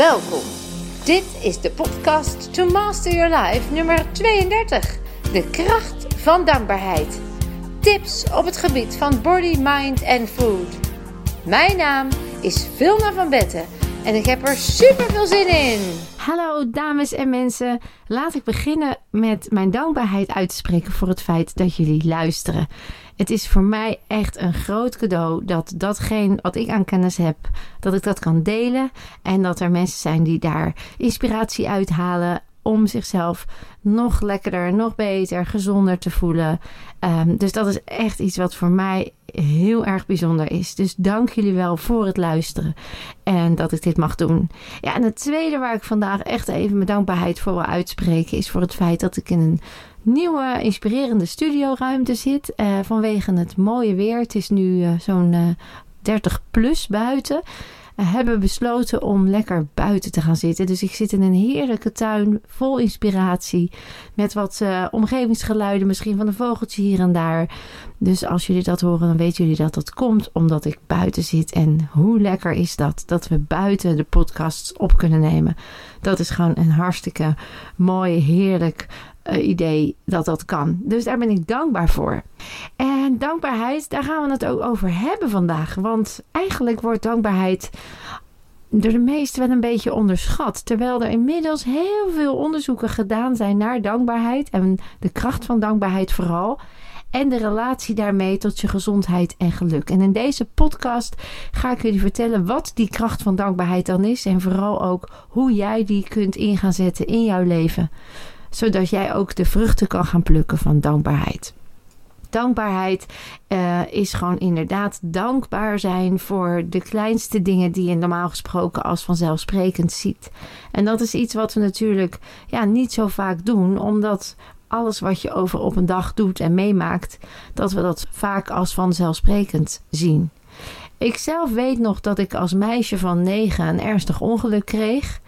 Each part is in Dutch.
Welkom. Dit is de podcast To Master Your Life nummer 32. De kracht van dankbaarheid. Tips op het gebied van body, mind en food. Mijn naam is Vilna van Betten en ik heb er super veel zin in. Hallo dames en mensen. Laat ik beginnen met mijn dankbaarheid uit te spreken voor het feit dat jullie luisteren. Het is voor mij echt een groot cadeau dat datgene wat ik aan kennis heb, dat ik dat kan delen. En dat er mensen zijn die daar inspiratie uithalen om zichzelf nog lekkerder, nog beter, gezonder te voelen. Um, dus dat is echt iets wat voor mij heel erg bijzonder is. Dus dank jullie wel voor het luisteren en dat ik dit mag doen. Ja, en het tweede waar ik vandaag echt even mijn dankbaarheid voor wil uitspreken is voor het feit dat ik in een nieuwe inspirerende studioruimte zit. Uh, vanwege het mooie weer. Het is nu uh, zo'n uh, 30 plus buiten hebben besloten om lekker buiten te gaan zitten. Dus ik zit in een heerlijke tuin vol inspiratie. Met wat uh, omgevingsgeluiden, misschien van een vogeltje hier en daar. Dus als jullie dat horen, dan weten jullie dat dat komt omdat ik buiten zit. En hoe lekker is dat? Dat we buiten de podcasts op kunnen nemen. Dat is gewoon een hartstikke mooi, heerlijk uh, idee dat dat kan. Dus daar ben ik dankbaar voor. En dankbaarheid, daar gaan we het ook over hebben vandaag. Want eigenlijk wordt dankbaarheid door de meesten wel een beetje onderschat. Terwijl er inmiddels heel veel onderzoeken gedaan zijn naar dankbaarheid en de kracht van dankbaarheid vooral. En de relatie daarmee tot je gezondheid en geluk. En in deze podcast ga ik jullie vertellen wat die kracht van dankbaarheid dan is. En vooral ook hoe jij die kunt in gaan zetten in jouw leven zodat jij ook de vruchten kan gaan plukken van dankbaarheid. Dankbaarheid uh, is gewoon inderdaad dankbaar zijn voor de kleinste dingen die je normaal gesproken als vanzelfsprekend ziet. En dat is iets wat we natuurlijk ja, niet zo vaak doen, omdat alles wat je over op een dag doet en meemaakt, dat we dat vaak als vanzelfsprekend zien. Ik zelf weet nog dat ik als meisje van negen een ernstig ongeluk kreeg.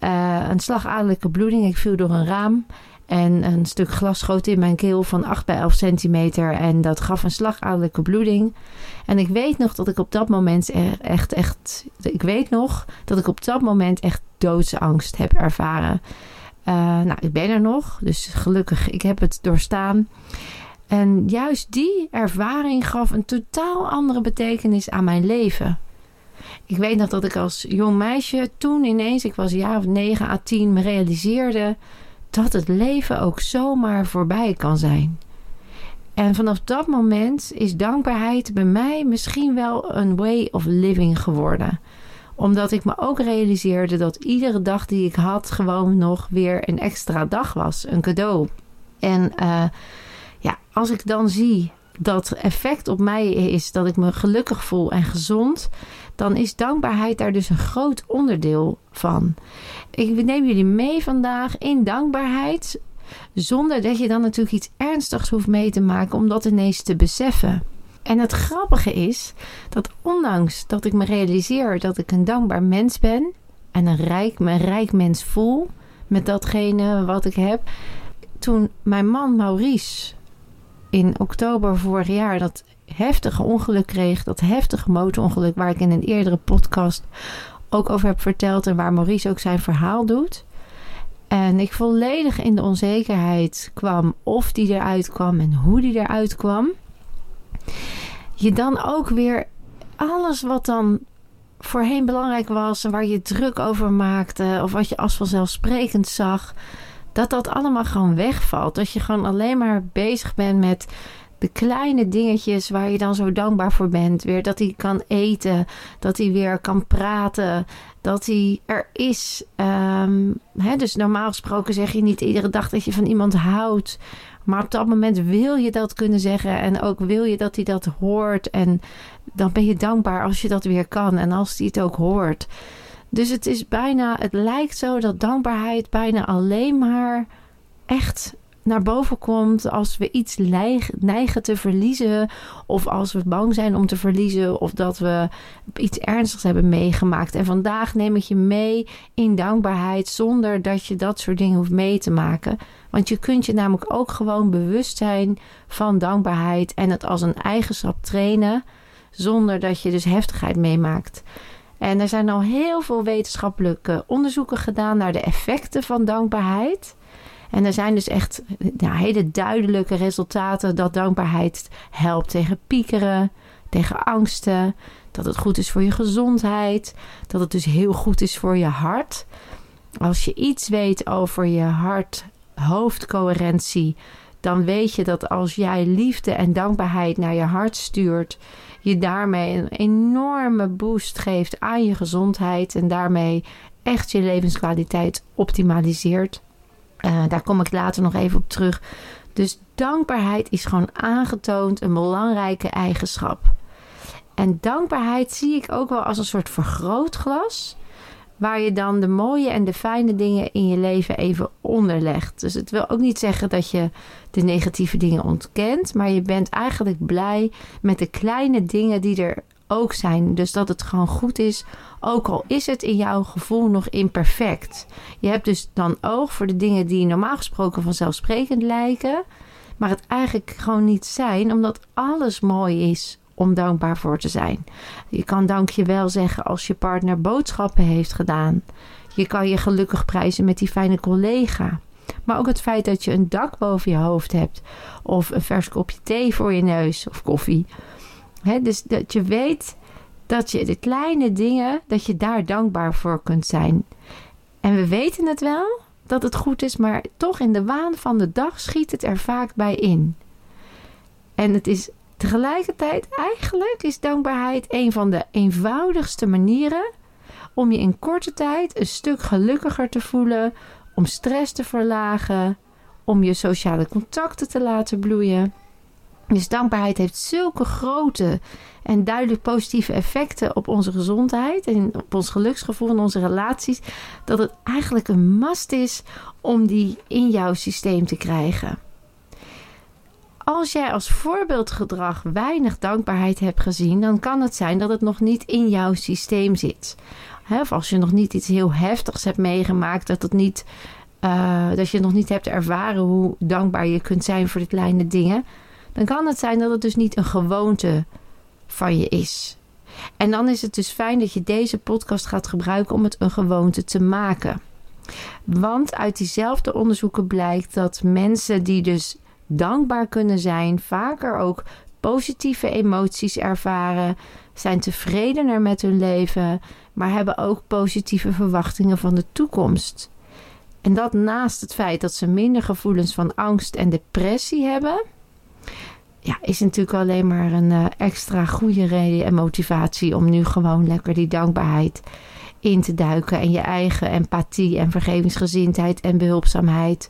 Uh, een slagadelijke bloeding. Ik viel door een raam. En een stuk glas schoot in mijn keel van 8 bij 11 centimeter. En dat gaf een slagadelijke bloeding. En ik weet nog dat ik op dat moment echt, echt. Ik weet nog dat ik op dat moment echt doodsangst heb ervaren. Uh, nou, ik ben er nog. Dus gelukkig, ik heb het doorstaan. En juist die ervaring gaf een totaal andere betekenis aan mijn leven. Ik weet nog dat ik als jong meisje toen ineens, ik was jaar of 9 à 10, me realiseerde dat het leven ook zomaar voorbij kan zijn. En vanaf dat moment is dankbaarheid bij mij misschien wel een way of living geworden. Omdat ik me ook realiseerde dat iedere dag die ik had gewoon nog weer een extra dag was, een cadeau. En uh, ja, als ik dan zie dat effect op mij is dat ik me gelukkig voel en gezond, dan is dankbaarheid daar dus een groot onderdeel van. Ik neem jullie mee vandaag in dankbaarheid, zonder dat je dan natuurlijk iets ernstigs hoeft mee te maken om dat ineens te beseffen. En het grappige is dat ondanks dat ik me realiseer dat ik een dankbaar mens ben en een rijk, een rijk mens voel met datgene wat ik heb, toen mijn man Maurice in oktober vorig jaar dat heftige ongeluk kreeg. Dat heftige motorongeluk waar ik in een eerdere podcast ook over heb verteld. En waar Maurice ook zijn verhaal doet. En ik volledig in de onzekerheid kwam of die eruit kwam en hoe die eruit kwam. Je dan ook weer alles wat dan voorheen belangrijk was en waar je druk over maakte of wat je als vanzelfsprekend zag, dat dat allemaal gewoon wegvalt. Dat je gewoon alleen maar bezig bent met de kleine dingetjes waar je dan zo dankbaar voor bent. Weer dat hij kan eten, dat hij weer kan praten, dat hij er is. Um, hè, dus normaal gesproken zeg je niet iedere dag dat je van iemand houdt. Maar op dat moment wil je dat kunnen zeggen en ook wil je dat hij dat hoort. En dan ben je dankbaar als je dat weer kan en als hij het ook hoort. Dus het is bijna, het lijkt zo dat dankbaarheid bijna alleen maar echt naar boven komt als we iets neigen te verliezen. Of als we bang zijn om te verliezen. Of dat we iets ernstigs hebben meegemaakt. En vandaag neem ik je mee in dankbaarheid. Zonder dat je dat soort dingen hoeft mee te maken. Want je kunt je namelijk ook gewoon bewust zijn van dankbaarheid. En het als een eigenschap trainen. Zonder dat je dus heftigheid meemaakt. En er zijn al heel veel wetenschappelijke onderzoeken gedaan naar de effecten van dankbaarheid. En er zijn dus echt ja, hele duidelijke resultaten dat dankbaarheid helpt tegen piekeren, tegen angsten, dat het goed is voor je gezondheid, dat het dus heel goed is voor je hart. Als je iets weet over je hart-hoofdcoherentie, dan weet je dat als jij liefde en dankbaarheid naar je hart stuurt, je daarmee een enorme boost geeft aan je gezondheid en daarmee echt je levenskwaliteit optimaliseert. Uh, daar kom ik later nog even op terug. Dus dankbaarheid is gewoon aangetoond een belangrijke eigenschap. En dankbaarheid zie ik ook wel als een soort vergrootglas. Waar je dan de mooie en de fijne dingen in je leven even onderlegt. Dus het wil ook niet zeggen dat je de negatieve dingen ontkent. Maar je bent eigenlijk blij met de kleine dingen die er ook zijn. Dus dat het gewoon goed is. Ook al is het in jouw gevoel nog imperfect. Je hebt dus dan oog voor de dingen die normaal gesproken vanzelfsprekend lijken. Maar het eigenlijk gewoon niet zijn. Omdat alles mooi is om dankbaar voor te zijn. Je kan dankjewel zeggen als je partner boodschappen heeft gedaan. Je kan je gelukkig prijzen met die fijne collega. Maar ook het feit dat je een dak boven je hoofd hebt. Of een vers kopje thee voor je neus of koffie. Dus dat je weet dat je de kleine dingen, dat je daar dankbaar voor kunt zijn. En we weten het wel dat het goed is, maar toch in de waan van de dag schiet het er vaak bij in. En het is Tegelijkertijd, eigenlijk is dankbaarheid een van de eenvoudigste manieren om je in korte tijd een stuk gelukkiger te voelen, om stress te verlagen, om je sociale contacten te laten bloeien. Dus dankbaarheid heeft zulke grote en duidelijk positieve effecten op onze gezondheid en op ons geluksgevoel en onze relaties, dat het eigenlijk een must is om die in jouw systeem te krijgen als jij als voorbeeldgedrag weinig dankbaarheid hebt gezien, dan kan het zijn dat het nog niet in jouw systeem zit. of als je nog niet iets heel heftigs hebt meegemaakt, dat, het niet, uh, dat je nog niet hebt ervaren hoe dankbaar je kunt zijn voor de kleine dingen, dan kan het zijn dat het dus niet een gewoonte van je is. En dan is het dus fijn dat je deze podcast gaat gebruiken om het een gewoonte te maken. Want uit diezelfde onderzoeken blijkt dat mensen die dus dankbaar kunnen zijn, vaker ook positieve emoties ervaren, zijn tevredener met hun leven, maar hebben ook positieve verwachtingen van de toekomst. En dat naast het feit dat ze minder gevoelens van angst en depressie hebben, ja, is natuurlijk alleen maar een uh, extra goede reden en motivatie om nu gewoon lekker die dankbaarheid in te duiken en je eigen empathie en vergevingsgezindheid en behulpzaamheid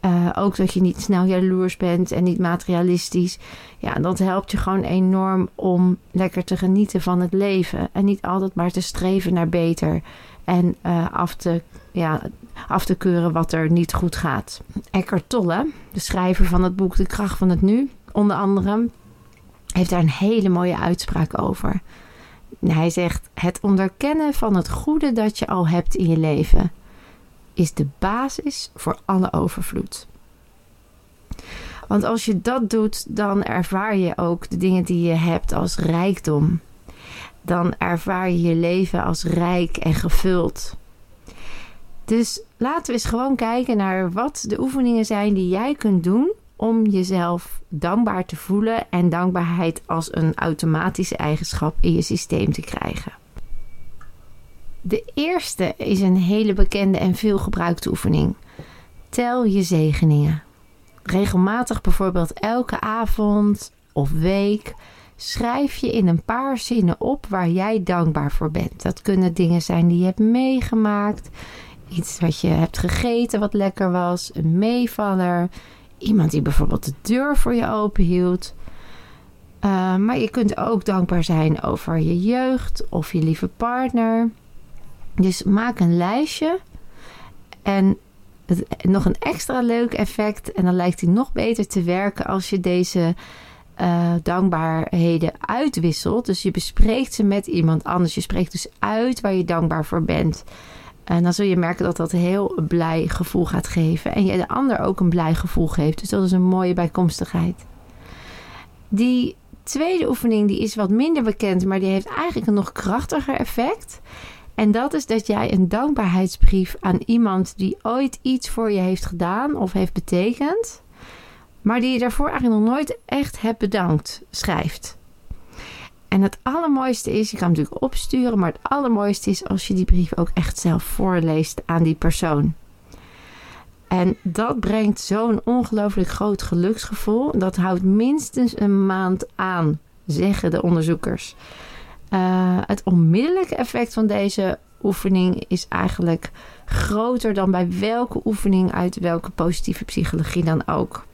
uh, ook dat je niet snel jaloers bent en niet materialistisch. Ja, dat helpt je gewoon enorm om lekker te genieten van het leven. En niet altijd maar te streven naar beter. En uh, af, te, ja, af te keuren wat er niet goed gaat. Eckhart Tolle, de schrijver van het boek De Kracht van het Nu, onder andere, heeft daar een hele mooie uitspraak over. Hij zegt: Het onderkennen van het goede dat je al hebt in je leven is de basis voor alle overvloed. Want als je dat doet, dan ervaar je ook de dingen die je hebt als rijkdom. Dan ervaar je je leven als rijk en gevuld. Dus laten we eens gewoon kijken naar wat de oefeningen zijn die jij kunt doen om jezelf dankbaar te voelen en dankbaarheid als een automatische eigenschap in je systeem te krijgen. De eerste is een hele bekende en veel gebruikte oefening. Tel je zegeningen. Regelmatig, bijvoorbeeld elke avond of week, schrijf je in een paar zinnen op waar jij dankbaar voor bent. Dat kunnen dingen zijn die je hebt meegemaakt, iets wat je hebt gegeten wat lekker was, een meevaller, iemand die bijvoorbeeld de deur voor je open hield. Uh, maar je kunt ook dankbaar zijn over je jeugd of je lieve partner. Dus maak een lijstje. En nog een extra leuk effect. En dan lijkt hij nog beter te werken als je deze uh, dankbaarheden uitwisselt. Dus je bespreekt ze met iemand anders. Je spreekt dus uit waar je dankbaar voor bent. En dan zul je merken dat dat een heel blij gevoel gaat geven. En je de ander ook een blij gevoel geeft. Dus dat is een mooie bijkomstigheid. Die tweede oefening die is wat minder bekend, maar die heeft eigenlijk een nog krachtiger effect. En dat is dat jij een dankbaarheidsbrief aan iemand die ooit iets voor je heeft gedaan of heeft betekend, maar die je daarvoor eigenlijk nog nooit echt hebt bedankt, schrijft. En het allermooiste is, je kan natuurlijk opsturen, maar het allermooiste is als je die brief ook echt zelf voorleest aan die persoon. En dat brengt zo'n ongelooflijk groot geluksgevoel. Dat houdt minstens een maand aan, zeggen de onderzoekers. Uh, het onmiddellijke effect van deze oefening is eigenlijk groter dan bij welke oefening uit welke positieve psychologie dan ook.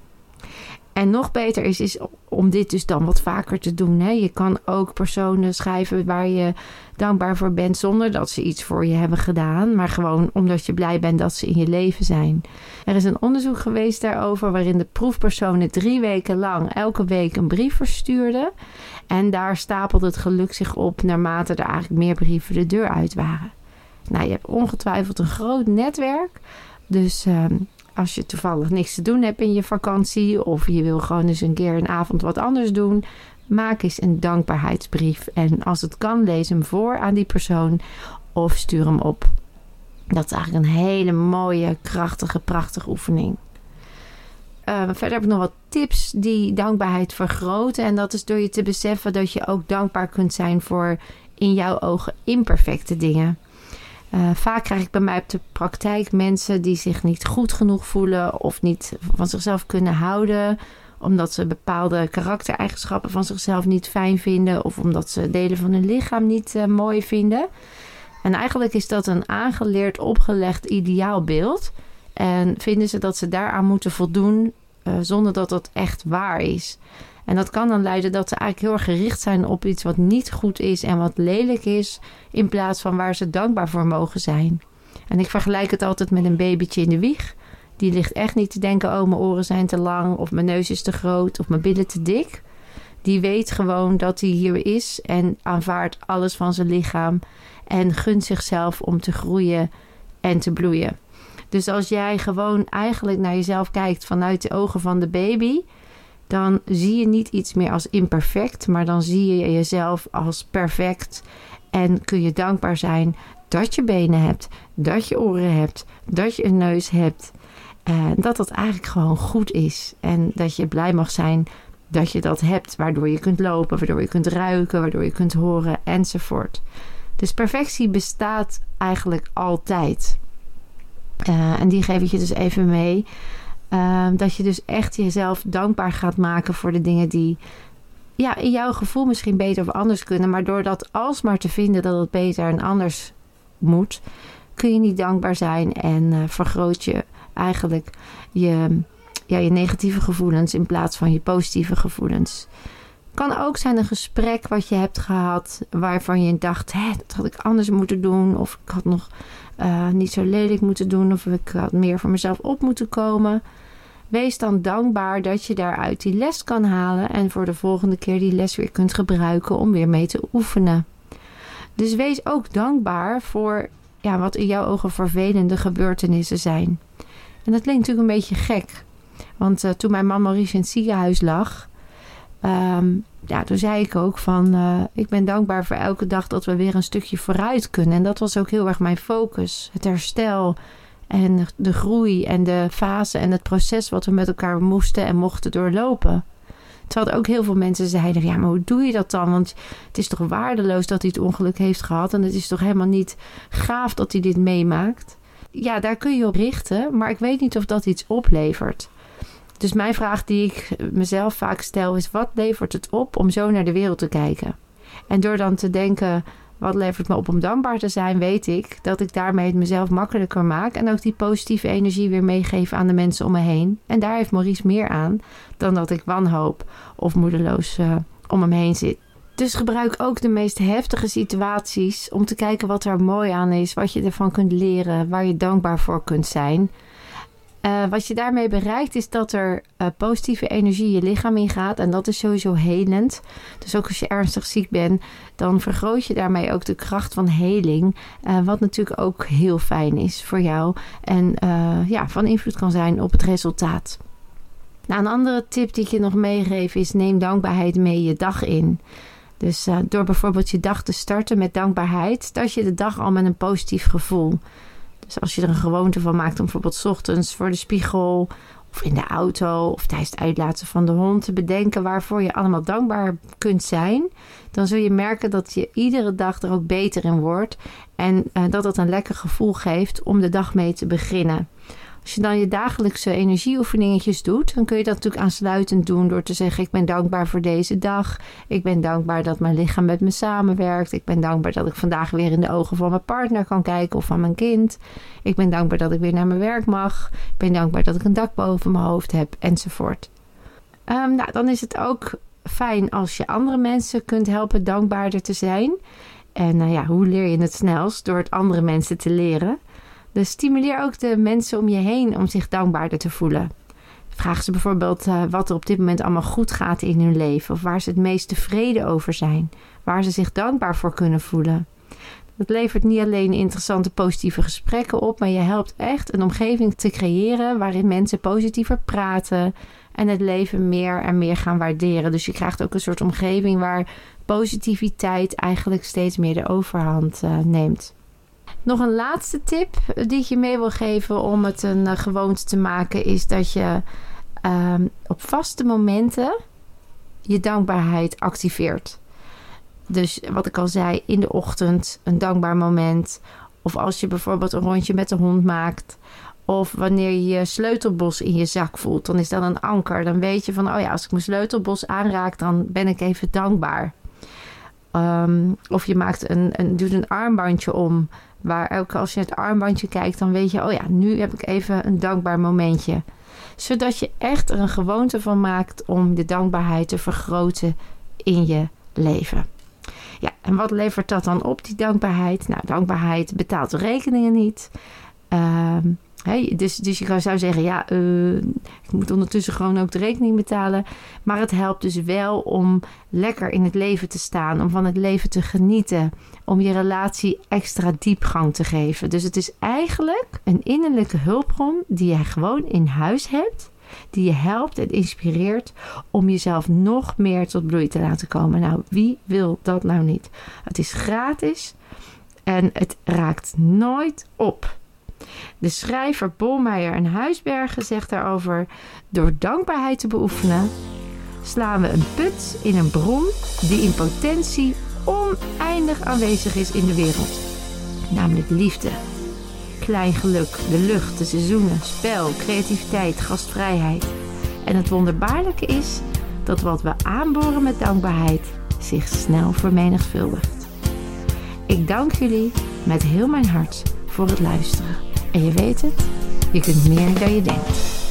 En nog beter is, is om dit dus dan wat vaker te doen. Hè. Je kan ook personen schrijven waar je dankbaar voor bent zonder dat ze iets voor je hebben gedaan. Maar gewoon omdat je blij bent dat ze in je leven zijn. Er is een onderzoek geweest daarover waarin de proefpersonen drie weken lang elke week een brief verstuurden. En daar stapelde het geluk zich op naarmate er eigenlijk meer brieven de deur uit waren. Nou, je hebt ongetwijfeld een groot netwerk. Dus ehm, als je toevallig niks te doen hebt in je vakantie of je wil gewoon eens een keer een avond wat anders doen, maak eens een dankbaarheidsbrief. En als het kan, lees hem voor aan die persoon of stuur hem op. Dat is eigenlijk een hele mooie, krachtige, prachtige oefening. Uh, verder heb ik nog wat tips die dankbaarheid vergroten. En dat is door je te beseffen dat je ook dankbaar kunt zijn voor in jouw ogen imperfecte dingen. Uh, vaak krijg ik bij mij op de praktijk mensen die zich niet goed genoeg voelen of niet van zichzelf kunnen houden, omdat ze bepaalde karaktereigenschappen van zichzelf niet fijn vinden of omdat ze delen van hun lichaam niet uh, mooi vinden. En eigenlijk is dat een aangeleerd, opgelegd ideaalbeeld. En vinden ze dat ze daaraan moeten voldoen uh, zonder dat dat echt waar is. En dat kan dan leiden dat ze eigenlijk heel erg gericht zijn op iets wat niet goed is en wat lelijk is, in plaats van waar ze dankbaar voor mogen zijn. En ik vergelijk het altijd met een babytje in de wieg. Die ligt echt niet te denken: oh, mijn oren zijn te lang, of mijn neus is te groot, of mijn billen te dik. Die weet gewoon dat hij hier is en aanvaardt alles van zijn lichaam en gunt zichzelf om te groeien en te bloeien. Dus als jij gewoon eigenlijk naar jezelf kijkt vanuit de ogen van de baby, dan zie je niet iets meer als imperfect, maar dan zie je jezelf als perfect. En kun je dankbaar zijn dat je benen hebt, dat je oren hebt, dat je een neus hebt. En dat dat eigenlijk gewoon goed is. En dat je blij mag zijn dat je dat hebt, waardoor je kunt lopen, waardoor je kunt ruiken, waardoor je kunt horen enzovoort. Dus perfectie bestaat eigenlijk altijd. Uh, en die geef ik je dus even mee. Ehm, dat je dus echt jezelf dankbaar gaat maken voor de dingen die ja, in jouw gevoel misschien beter of anders kunnen. Maar door dat alsmaar te vinden dat het beter en anders moet, kun je niet dankbaar zijn en uh, vergroot je eigenlijk je, ja, je negatieve gevoelens in plaats van je positieve gevoelens. Kan ook zijn een gesprek wat je hebt gehad waarvan je dacht: Hé, dat had ik anders moeten doen. Of ik had nog uh, niet zo lelijk moeten doen. Of ik had meer voor mezelf op moeten komen. Wees dan dankbaar dat je daaruit die les kan halen en voor de volgende keer die les weer kunt gebruiken om weer mee te oefenen. Dus wees ook dankbaar voor ja, wat in jouw ogen vervelende gebeurtenissen zijn. En dat klinkt natuurlijk een beetje gek. Want uh, toen mijn man Maurice in het ziekenhuis lag, um, ja, toen zei ik ook van uh, ik ben dankbaar voor elke dag dat we weer een stukje vooruit kunnen. En dat was ook heel erg mijn focus. Het herstel, en de groei en de fase en het proces wat we met elkaar moesten en mochten doorlopen. Terwijl ook heel veel mensen zeiden: Ja, maar hoe doe je dat dan? Want het is toch waardeloos dat hij het ongeluk heeft gehad. En het is toch helemaal niet gaaf dat hij dit meemaakt. Ja, daar kun je op richten, maar ik weet niet of dat iets oplevert. Dus mijn vraag die ik mezelf vaak stel is: wat levert het op om zo naar de wereld te kijken? En door dan te denken: wat levert me op om dankbaar te zijn, weet ik dat ik daarmee het mezelf makkelijker maak. En ook die positieve energie weer meegeef aan de mensen om me heen. En daar heeft Maurice meer aan dan dat ik wanhoop of moedeloos uh, om hem heen zit. Dus gebruik ook de meest heftige situaties om te kijken wat er mooi aan is, wat je ervan kunt leren, waar je dankbaar voor kunt zijn. Uh, wat je daarmee bereikt is dat er uh, positieve energie je lichaam ingaat. En dat is sowieso helend. Dus ook als je ernstig ziek bent, dan vergroot je daarmee ook de kracht van heling. Uh, wat natuurlijk ook heel fijn is voor jou. En ja, van invloed kan zijn op het resultaat. Nou, een andere tip die ik je nog meegeef is: neem dankbaarheid mee je dag in. Dus door bijvoorbeeld je dag te starten met dankbaarheid, start je de dag al met een positief gevoel. Dus als je er een gewoonte van maakt om bijvoorbeeld ochtends voor de spiegel of in de auto of tijdens het uitlaten van de hond te bedenken waarvoor je allemaal dankbaar kunt zijn, dan zul je merken dat je iedere dag er ook beter in wordt en uh, dat het een lekker gevoel geeft om de dag mee te beginnen. Als je dan je dagelijkse energieoefeningetjes doet, dan kun je dat natuurlijk aansluitend doen door te zeggen: Ik ben dankbaar voor deze dag. Ik ben dankbaar dat mijn lichaam met me samenwerkt. Ik ben dankbaar dat ik vandaag weer in de ogen van mijn partner kan kijken of van mijn kind. Ik ben dankbaar dat ik weer naar mijn werk mag. Ik ben dankbaar dat ik een dak boven mijn hoofd heb, enzovoort. Um, nou, dan is het ook fijn als je andere mensen kunt helpen dankbaarder te zijn. En nou ja, hoe leer je het snelst? Door het andere mensen te leren. Dus stimuleer ook de mensen om je heen om zich dankbaarder te voelen. Vraag ze bijvoorbeeld uh, wat er op dit moment allemaal goed gaat in hun leven. Of waar ze het meest tevreden over zijn. Waar ze zich dankbaar voor kunnen voelen. Dat levert niet alleen interessante positieve gesprekken op. Maar je helpt echt een omgeving te creëren waarin mensen positiever praten. En het leven meer en meer gaan waarderen. Dus je krijgt ook een soort omgeving waar positiviteit eigenlijk steeds meer de overhand uh, neemt. Nog een laatste tip die ik je mee wil geven om het een uh, gewoonte te maken, is dat je um, op vaste momenten je dankbaarheid activeert. Dus wat ik al zei, in de ochtend een dankbaar moment. Of als je bijvoorbeeld een rondje met de hond maakt. Of wanneer je je sleutelbos in je zak voelt, dan is dat een anker. Dan weet je van, oh ja, als ik mijn sleutelbos aanraak, dan ben ik even dankbaar. Um, of je maakt een, een, doet een armbandje om Waar elke als je het armbandje kijkt, dan weet je, oh ja, nu heb ik even een dankbaar momentje. Zodat je echt er een gewoonte van maakt om de dankbaarheid te vergroten in je leven. Ja, en wat levert dat dan op, die dankbaarheid? Nou, dankbaarheid betaalt rekeningen niet. Dus, dus je zou zeggen, ja, uh, ik moet ondertussen gewoon ook de rekening betalen. Maar het helpt dus wel om lekker in het leven te staan, om van het leven te genieten, om je relatie extra diepgang te geven. Dus het is eigenlijk een innerlijke hulpbron die je gewoon in huis hebt, die je helpt en inspireert om jezelf nog meer tot bloei te laten komen. Nou, wie wil dat nou niet? Het is gratis en het raakt nooit op. De schrijver Bolmeijer en Huisbergen zegt daarover: Door dankbaarheid te beoefenen, slaan we een put in een bron die in potentie oneindig aanwezig is in de wereld. Namelijk liefde, klein geluk, de lucht, de seizoenen, spel, creativiteit, gastvrijheid. En het wonderbaarlijke is dat wat we aanboren met dankbaarheid zich snel vermenigvuldigt. Ik dank jullie met heel mijn hart voor het luisteren. En je weet het, je kunt meer dan je denkt.